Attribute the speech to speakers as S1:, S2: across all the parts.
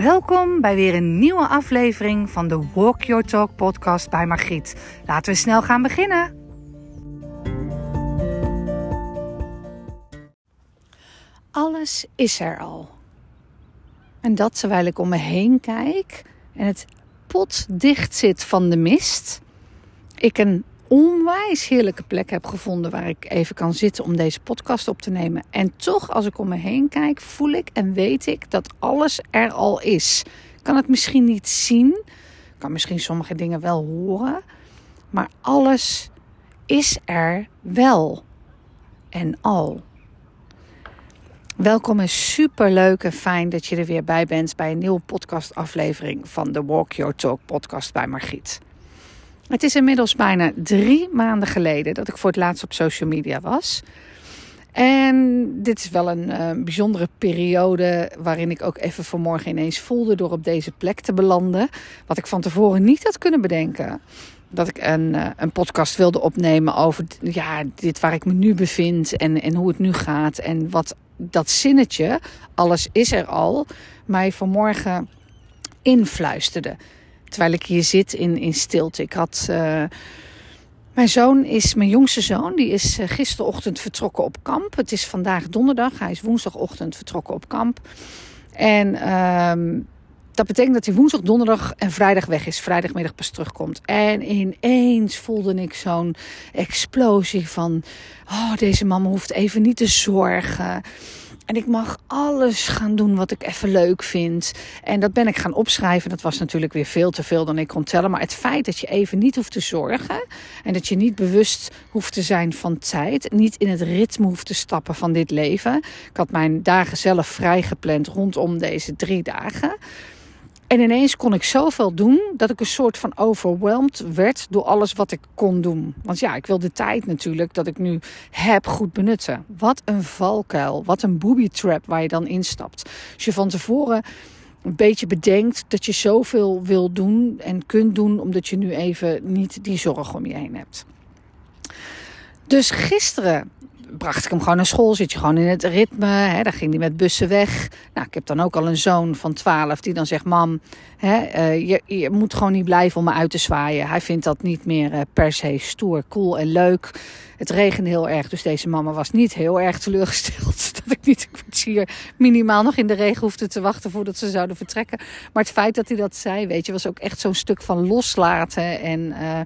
S1: Welkom bij weer een nieuwe aflevering van de Walk Your Talk podcast bij Margriet. Laten we snel gaan beginnen. Alles is er al. En dat terwijl ik om me heen kijk en het pot dicht zit van de mist. Ik een onwijs heerlijke plek heb gevonden waar ik even kan zitten om deze podcast op te nemen. En toch, als ik om me heen kijk, voel ik en weet ik dat alles er al is. Ik kan het misschien niet zien, kan misschien sommige dingen wel horen, maar alles is er wel en al. Welkom en super leuk en fijn dat je er weer bij bent bij een nieuwe podcastaflevering van de Walk Your Talk podcast bij Margriet. Het is inmiddels bijna drie maanden geleden dat ik voor het laatst op social media was. En dit is wel een uh, bijzondere periode waarin ik ook even vanmorgen ineens voelde door op deze plek te belanden. Wat ik van tevoren niet had kunnen bedenken. Dat ik een, uh, een podcast wilde opnemen over ja, dit waar ik me nu bevind en, en hoe het nu gaat. En wat dat zinnetje, alles is er al, mij vanmorgen influisterde. Terwijl ik hier zit in, in stilte. Ik had. Uh, mijn zoon is, mijn jongste zoon, die is uh, gisterochtend vertrokken op kamp. Het is vandaag donderdag. Hij is woensdagochtend vertrokken op kamp. En uh, dat betekent dat hij woensdag, donderdag en vrijdag weg is. Vrijdagmiddag pas terugkomt. En ineens voelde ik zo'n explosie van... Oh, deze mama hoeft even niet te zorgen. En ik mag alles gaan doen wat ik even leuk vind. En dat ben ik gaan opschrijven. Dat was natuurlijk weer veel te veel dan ik kon tellen. Maar het feit dat je even niet hoeft te zorgen. En dat je niet bewust hoeft te zijn van tijd. Niet in het ritme hoeft te stappen van dit leven. Ik had mijn dagen zelf vrijgepland rondom deze drie dagen. En ineens kon ik zoveel doen dat ik een soort van overweldigd werd door alles wat ik kon doen. Want ja, ik wil de tijd natuurlijk dat ik nu heb goed benutten. Wat een valkuil, wat een booby trap waar je dan instapt. Als je van tevoren een beetje bedenkt dat je zoveel wil doen en kunt doen omdat je nu even niet die zorg om je heen hebt. Dus gisteren bracht ik hem gewoon naar school. Zit je gewoon in het ritme. Hè, dan ging hij met bussen weg. Nou, ik heb dan ook al een zoon van 12 die dan zegt: Mam, hè, uh, je, je, moet gewoon niet blijven om me uit te zwaaien. Hij vindt dat niet meer uh, per se stoer, cool en leuk. Het regende heel erg, dus deze mama was niet heel erg teleurgesteld dat ik niet een kwartier minimaal nog in de regen hoefde te wachten voordat ze zouden vertrekken. Maar het feit dat hij dat zei, weet je, was ook echt zo'n stuk van loslaten. En uh,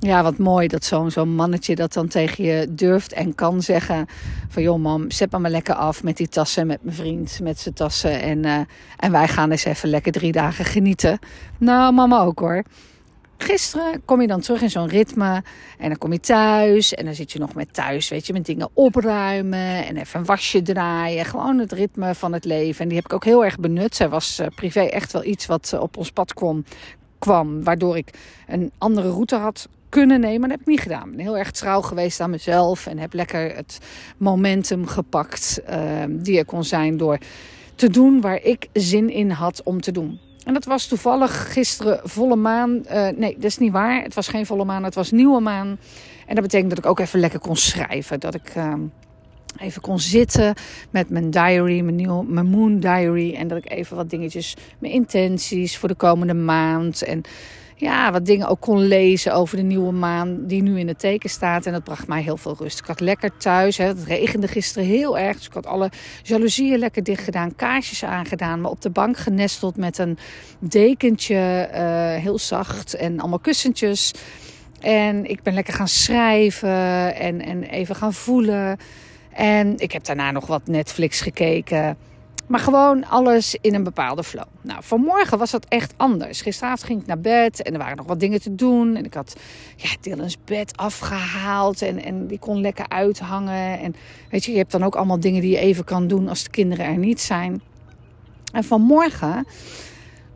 S1: ja, wat mooi dat zo'n zo'n mannetje dat dan tegen je durft en kan zeggen: van joh, mam, zet me lekker af met die tassen, met mijn vriend, met zijn tassen. En, uh, en wij gaan eens even lekker drie dagen genieten. Nou, mama ook hoor. Gisteren kom je dan terug in zo'n ritme en dan kom je thuis en dan zit je nog met thuis, weet je, met dingen opruimen en even een wasje draaien. Gewoon het ritme van het leven. En die heb ik ook heel erg benut. Zij was uh, privé echt wel iets wat op ons pad kwam, kwam, waardoor ik een andere route had kunnen nemen. Maar dat heb ik niet gedaan. Ik ben heel erg trouw geweest aan mezelf en heb lekker het momentum gepakt uh, die er kon zijn door te doen waar ik zin in had om te doen. En dat was toevallig gisteren volle maan. Uh, nee, dat is niet waar. Het was geen volle maan, het was nieuwe maan. En dat betekent dat ik ook even lekker kon schrijven. Dat ik uh, even kon zitten met mijn diary, mijn, nieuw, mijn moon diary. En dat ik even wat dingetjes, mijn intenties voor de komende maand. En ja, wat dingen ook kon lezen over de nieuwe maan die nu in het teken staat. En dat bracht mij heel veel rust. Ik had lekker thuis. Hè. Het regende gisteren heel erg. Dus ik had alle jaloezieën lekker dicht gedaan. Kaarsjes aangedaan. Maar op de bank genesteld met een dekentje. Uh, heel zacht. En allemaal kussentjes. En ik ben lekker gaan schrijven. En, en even gaan voelen. En ik heb daarna nog wat Netflix gekeken. Maar gewoon alles in een bepaalde flow. Nou, vanmorgen was dat echt anders. Gisteravond ging ik naar bed en er waren nog wat dingen te doen. En ik had ja, Dylan's bed afgehaald en, en die kon lekker uithangen. En weet je, je hebt dan ook allemaal dingen die je even kan doen als de kinderen er niet zijn. En vanmorgen,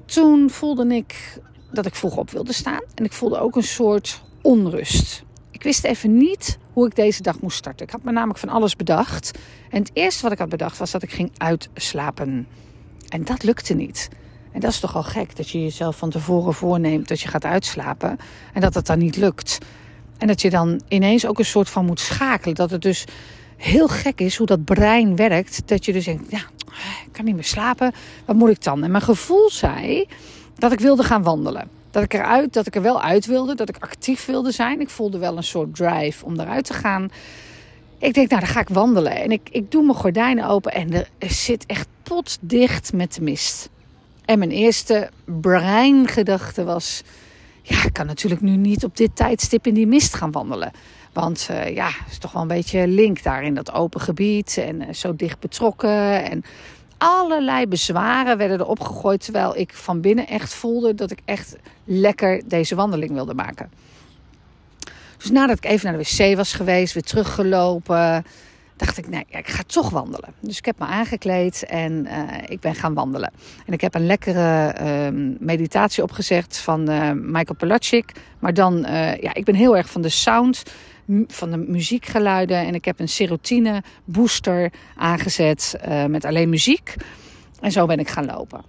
S1: toen voelde ik dat ik vroeg op wilde staan. En ik voelde ook een soort onrust. Ik wist even niet hoe ik deze dag moest starten. Ik had me namelijk van alles bedacht. En het eerste wat ik had bedacht was dat ik ging uitslapen. En dat lukte niet. En dat is toch al gek dat je jezelf van tevoren voorneemt dat je gaat uitslapen en dat het dan niet lukt. En dat je dan ineens ook een soort van moet schakelen. Dat het dus heel gek is hoe dat brein werkt. Dat je dus denkt, ja, ik kan niet meer slapen. Wat moet ik dan? En mijn gevoel zei dat ik wilde gaan wandelen. Dat ik, eruit, dat ik er wel uit wilde, dat ik actief wilde zijn. Ik voelde wel een soort drive om eruit te gaan. Ik denk, nou, dan ga ik wandelen. En ik, ik doe mijn gordijnen open en er, zit echt potdicht met de mist. En mijn eerste breingedachte was... Ja, ik kan natuurlijk nu niet op dit tijdstip in die mist gaan wandelen. Want uh, ja, het is toch wel een beetje link daar in dat open gebied. En uh, zo dicht betrokken. En allerlei bezwaren werden erop gegooid. Terwijl ik van binnen echt voelde dat ik echt lekker deze wandeling wilde maken. Dus nadat ik even naar de wc was geweest, weer teruggelopen, dacht ik, nee, ik ga toch wandelen. Dus ik heb me aangekleed en uh, ik ben gaan wandelen. En ik heb een lekkere uh, meditatie opgezegd van uh, Michael Pelagic. Maar dan, uh, ja, ik ben heel erg van de sound, van de muziekgeluiden. En ik heb een serotine booster aangezet met alleen muziek. En zo ben ik gaan lopen.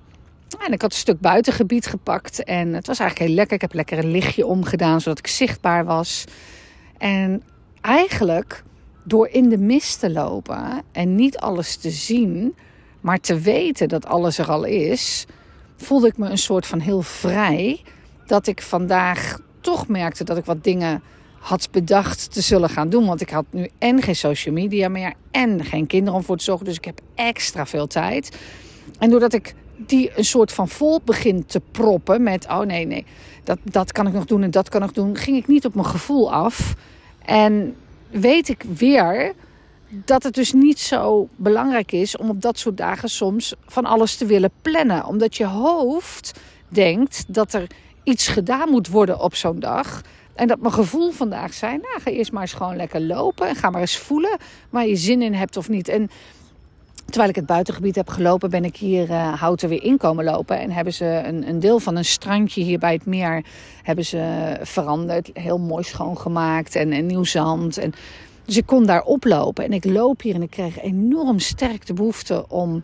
S1: En ik had een stuk buitengebied gepakt en het was eigenlijk heel lekker. Ik heb lekker een lichtje omgedaan zodat ik zichtbaar was. En eigenlijk door in de mist te lopen en niet alles te zien, maar te weten dat alles er al is, voelde ik me een soort van heel vrij. Dat ik vandaag toch merkte dat ik wat dingen had bedacht te zullen gaan doen. Want ik had nu en geen social media meer en geen kinderen om voor te zorgen. Dus ik heb extra veel tijd. En doordat ik die een soort van vol begint te proppen met: oh nee, nee, dat, dat kan ik nog doen en dat kan ik doen, ging ik niet op mijn gevoel af. En weet ik weer dat het dus niet zo belangrijk is om op dat soort dagen soms van alles te willen plannen. Omdat je hoofd denkt dat er iets gedaan moet worden op zo'n dag. En dat mijn gevoel vandaag zijn, nou ga eerst maar eens gewoon lekker lopen en ga maar eens voelen waar je zin in hebt of niet. En Terwijl ik het buitengebied heb gelopen, ben ik hier uh, houten weer inkomen lopen. En hebben ze een, een, deel van een strandje hier bij het meer hebben ze veranderd. Heel mooi schoongemaakt en, en nieuw zand. En, dus ik kon daar oplopen. En ik loop hier en ik kreeg enorm sterk de behoefte om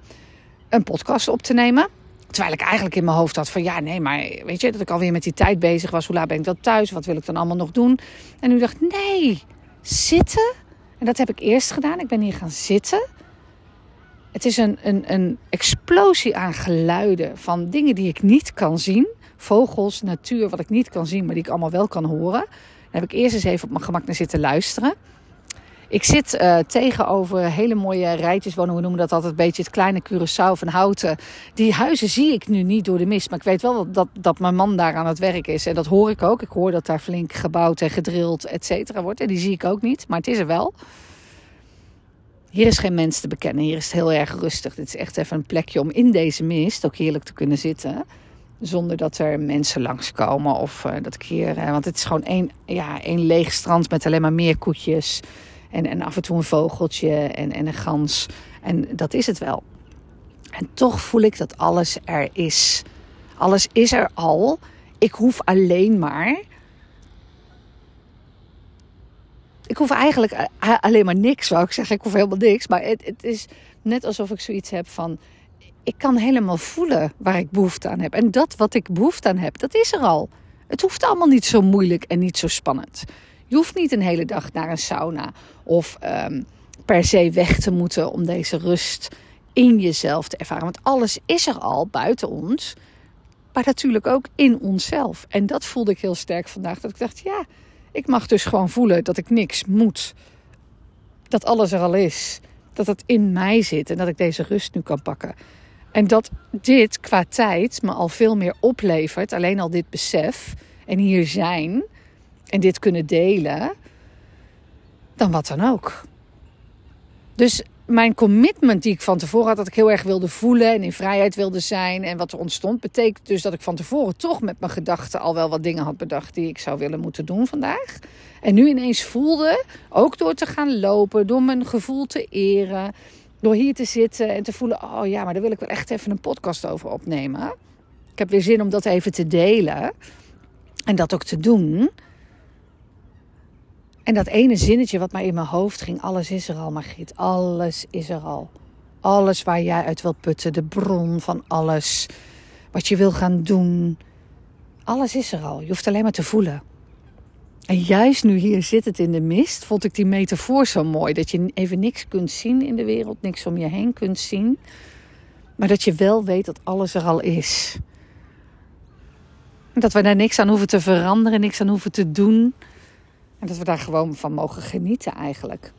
S1: een podcast op te nemen. Terwijl ik eigenlijk in mijn hoofd had van ja, nee, maar weet je, dat ik alweer met die tijd bezig was. Hoe laat ben ik dat thuis? Wat wil ik dan allemaal nog doen? En nu dacht nee, zitten. En dat heb ik eerst gedaan. Ik ben hier gaan zitten. Het is een, een, een explosie aan geluiden van dingen die ik niet kan zien. Vogels, natuur, wat ik niet kan zien, maar die ik allemaal wel kan horen. Daar heb ik eerst eens even op mijn gemak naar zitten luisteren. Ik zit uh, tegenover hele mooie rijtjeswoningen. We noemen dat altijd een beetje het kleine Curaçao van Houten. Die huizen zie ik nu niet door de mist. Maar ik weet wel dat, dat mijn man daar aan het werk is. En dat hoor ik ook. Ik hoor dat daar flink gebouwd en gedrild, et cetera, wordt. En die zie ik ook niet. Maar het is er wel. Hier is geen mens te bekennen. Hier is het heel erg rustig. Dit is echt even een plekje om in deze mist ook heerlijk te kunnen zitten. Zonder dat er mensen langskomen. Of uh, dat ik hier. Uh, want het is gewoon één, ja, één leeg strand met alleen maar meer koetjes. En, en af en toe een vogeltje en, en een gans. En dat is het wel. En toch voel ik dat alles er is. Alles is er al. Ik hoef alleen maar ik hoef eigenlijk eh, alleen maar niks, wou ik zeggen. Ik hoef helemaal niks. Maar het, het is net alsof ik zoiets heb van... Ik kan helemaal voelen waar ik behoefte aan heb. En dat wat ik behoefte aan heb, dat is er al. Het hoeft allemaal niet zo moeilijk en niet zo spannend. Je hoeft niet een hele dag naar een sauna of um, per se weg te moeten om deze rust in jezelf te ervaren. Want alles is er al buiten ons, maar natuurlijk ook in onszelf. En dat voelde ik heel sterk vandaag. Dat ik dacht, ja, ik mag dus gewoon voelen dat ik niks moet. Dat alles er al is. Dat het in mij zit en dat ik deze rust nu kan pakken. En dat dit qua tijd me al veel meer oplevert. Alleen al dit besef en hier zijn en dit kunnen delen. Dan wat dan ook. Dus mijn commitment die ik van tevoren had, dat ik heel erg wilde voelen en in vrijheid wilde zijn en wat er ontstond, betekent dus dat ik van tevoren toch met mijn gedachten al wel wat dingen had bedacht die ik zou willen moeten doen vandaag. En nu ineens voelde, ook door te gaan lopen, door mijn gevoel te eren, door hier te zitten en te voelen, oh ja, maar daar wil ik wel echt even een podcast over opnemen. Ik heb weer zin om dat even te delen en dat ook te doen. En dat ene zinnetje wat maar in mijn hoofd ging: alles is er al, Margriet. Alles is er al. Alles waar jij uit wilt putten, de bron van alles. Wat je wil gaan doen. Alles is er al. Je hoeft alleen maar te voelen. En juist nu hier zit het in de mist, vond ik die metafoor zo mooi. Dat je even niks kunt zien in de wereld, niks om je heen kunt zien. Maar dat je wel weet dat alles er al is. Dat we daar niks aan hoeven te veranderen, niks aan hoeven te doen. En dat we daar gewoon van mogen genieten eigenlijk.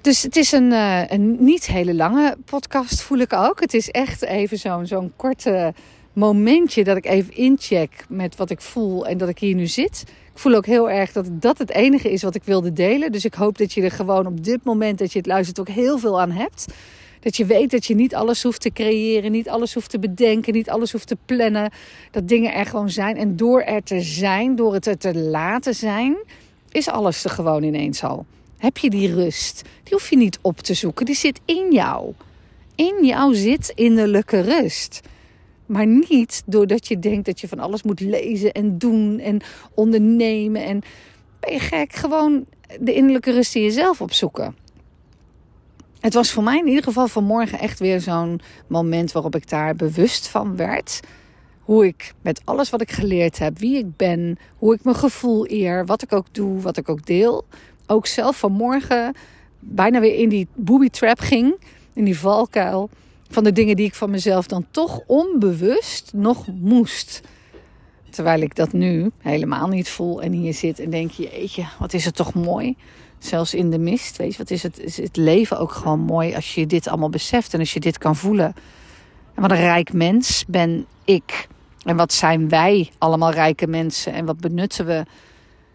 S1: Dus het is een, uh, een niet hele lange podcast, voel ik ook. Het is echt even zo'n zo'n korte momentje dat ik even incheck met wat ik voel en dat ik hier nu zit. Ik voel ook heel erg dat dat het enige is wat ik wilde delen. Dus ik hoop dat je er gewoon op dit moment dat je het luistert ook heel veel aan hebt. Dat je weet dat je niet alles hoeft te creëren, niet alles hoeft te bedenken, niet alles hoeft te plannen. Dat dingen er gewoon zijn. En door er te zijn, door het er te laten zijn, is alles er gewoon ineens al. Heb je die rust? Die hoef je niet op te zoeken, die zit in jou. In jou zit innerlijke rust. Maar niet doordat je denkt dat je van alles moet lezen en doen en ondernemen. En ben je gek? Gewoon de innerlijke rust in jezelf opzoeken. Het was voor mij in ieder geval vanmorgen echt weer zo'n moment waarop ik daar bewust van werd. Hoe ik met alles wat ik geleerd heb, wie ik ben, hoe ik mijn gevoel eer, wat ik ook doe, wat ik ook deel. Ook zelf vanmorgen bijna weer in die booby trap ging, in die valkuil van de dingen die ik van mezelf dan toch onbewust nog moest. Terwijl ik dat nu helemaal niet voel en hier zit en denk je, jeetje, wat is het toch mooi. Zelfs in de mist, weet je, wat is het, is het leven ook gewoon mooi als je dit allemaal beseft en als je dit kan voelen. En wat een rijk mens ben ik. En wat zijn wij allemaal rijke mensen en wat benutten we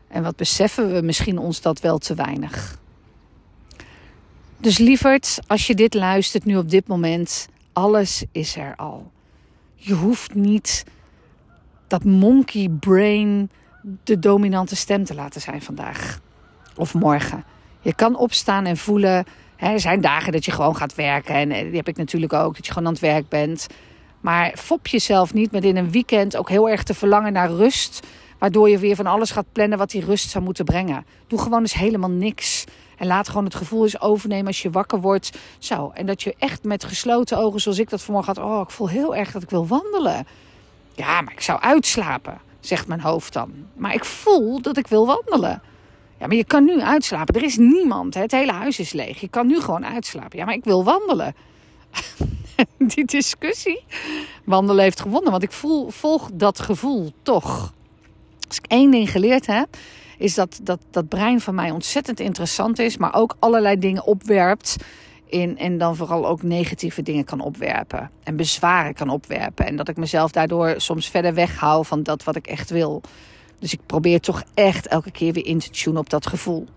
S1: en wat beseffen we misschien ons dat wel te weinig. Dus lieverd, als je dit luistert nu op dit moment, alles is er al. Je hoeft niet dat monkey brain de dominante stem te laten zijn vandaag of morgen. Je kan opstaan en voelen. Hè, er zijn dagen dat je gewoon gaat werken. En eh, die heb ik natuurlijk ook, dat je gewoon aan het werk bent. Maar fop jezelf niet met in een weekend ook heel erg te verlangen naar rust. Waardoor je weer van alles gaat plannen wat die rust zou moeten brengen. Doe gewoon eens helemaal niks. En laat gewoon het gevoel eens overnemen als je wakker wordt. Zo, en dat je echt met gesloten ogen, zoals ik dat vanmorgen had. Oh, ik voel heel erg dat ik wil wandelen. Ja, maar ik zou uitslapen, zegt mijn hoofd dan. Maar ik voel dat ik wil wandelen. Ja, maar je kan nu uitslapen. Er is niemand. Hè? Het hele huis is leeg. Je kan nu gewoon uitslapen. Ja, maar ik wil wandelen. Die discussie. Wandelen heeft gewonnen. Want ik voel, volg dat gevoel toch. Als ik één ding geleerd heb, is dat, dat dat brein van mij ontzettend interessant is, maar ook allerlei dingen opwerpt. In, en dan vooral ook negatieve dingen kan opwerpen. En bezwaren kan opwerpen. En dat ik mezelf daardoor soms verder weghoud van dat wat ik echt wil. Dus ik probeer toch echt elke keer weer in te tunen op dat gevoel.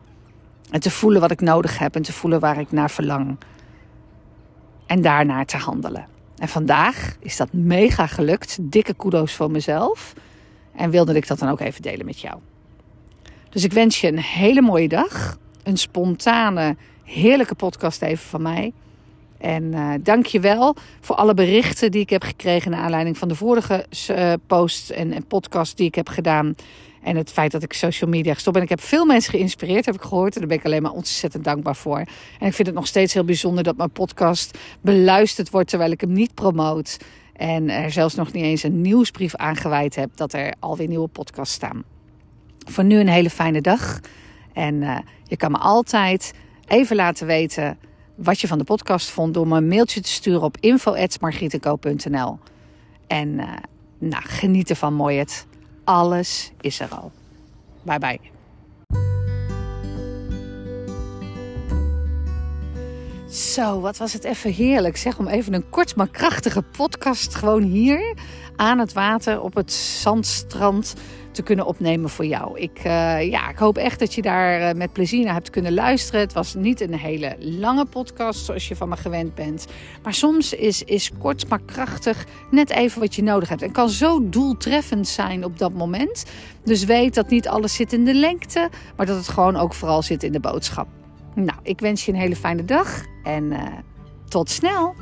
S1: En te voelen wat ik nodig heb en te voelen waar ik naar verlang. En daarnaar te handelen. En vandaag is dat mega gelukt. Dikke kudo's voor mezelf. En wilde ik dat dan ook even delen met jou. Dus ik wens je een hele mooie dag. Een spontane, heerlijke podcast even van mij. En uh, dank je wel voor alle berichten die ik heb gekregen naar aanleiding van de vorige uh, post en, en podcast die ik heb gedaan. En het feit dat ik social media gestopt ben. Ik heb veel mensen geïnspireerd, heb ik gehoord. En daar ben ik alleen maar ontzettend dankbaar voor. En ik vind het nog steeds heel bijzonder dat mijn podcast beluisterd wordt terwijl ik hem niet promoot. En er zelfs nog niet eens een nieuwsbrief aangeweid heb dat er alweer nieuwe podcasts staan. Voor nu een hele fijne dag. En uh, je kan me altijd even laten weten wat je van de podcast vond door me een mailtje te sturen op info.margietenko.nl. En uh, nou, geniet ervan, mooi het. Alles is er al. Bye bye. Zo, wat was het even heerlijk zeg om even een kort maar krachtige podcast gewoon hier aan het water op het zandstrand te kunnen opnemen voor jou. Ik, uh, ja, ik hoop echt dat je daar uh, met plezier naar hebt kunnen luisteren. Het was niet een hele lange podcast zoals je van me gewend bent. Maar soms is, is kort maar krachtig net even wat je nodig hebt. En kan zo doeltreffend zijn op dat moment. Dus weet dat niet alles zit in de lengte, maar dat het gewoon ook vooral zit in de boodschap. Nou, ik wens je een hele fijne dag en uh, tot snel.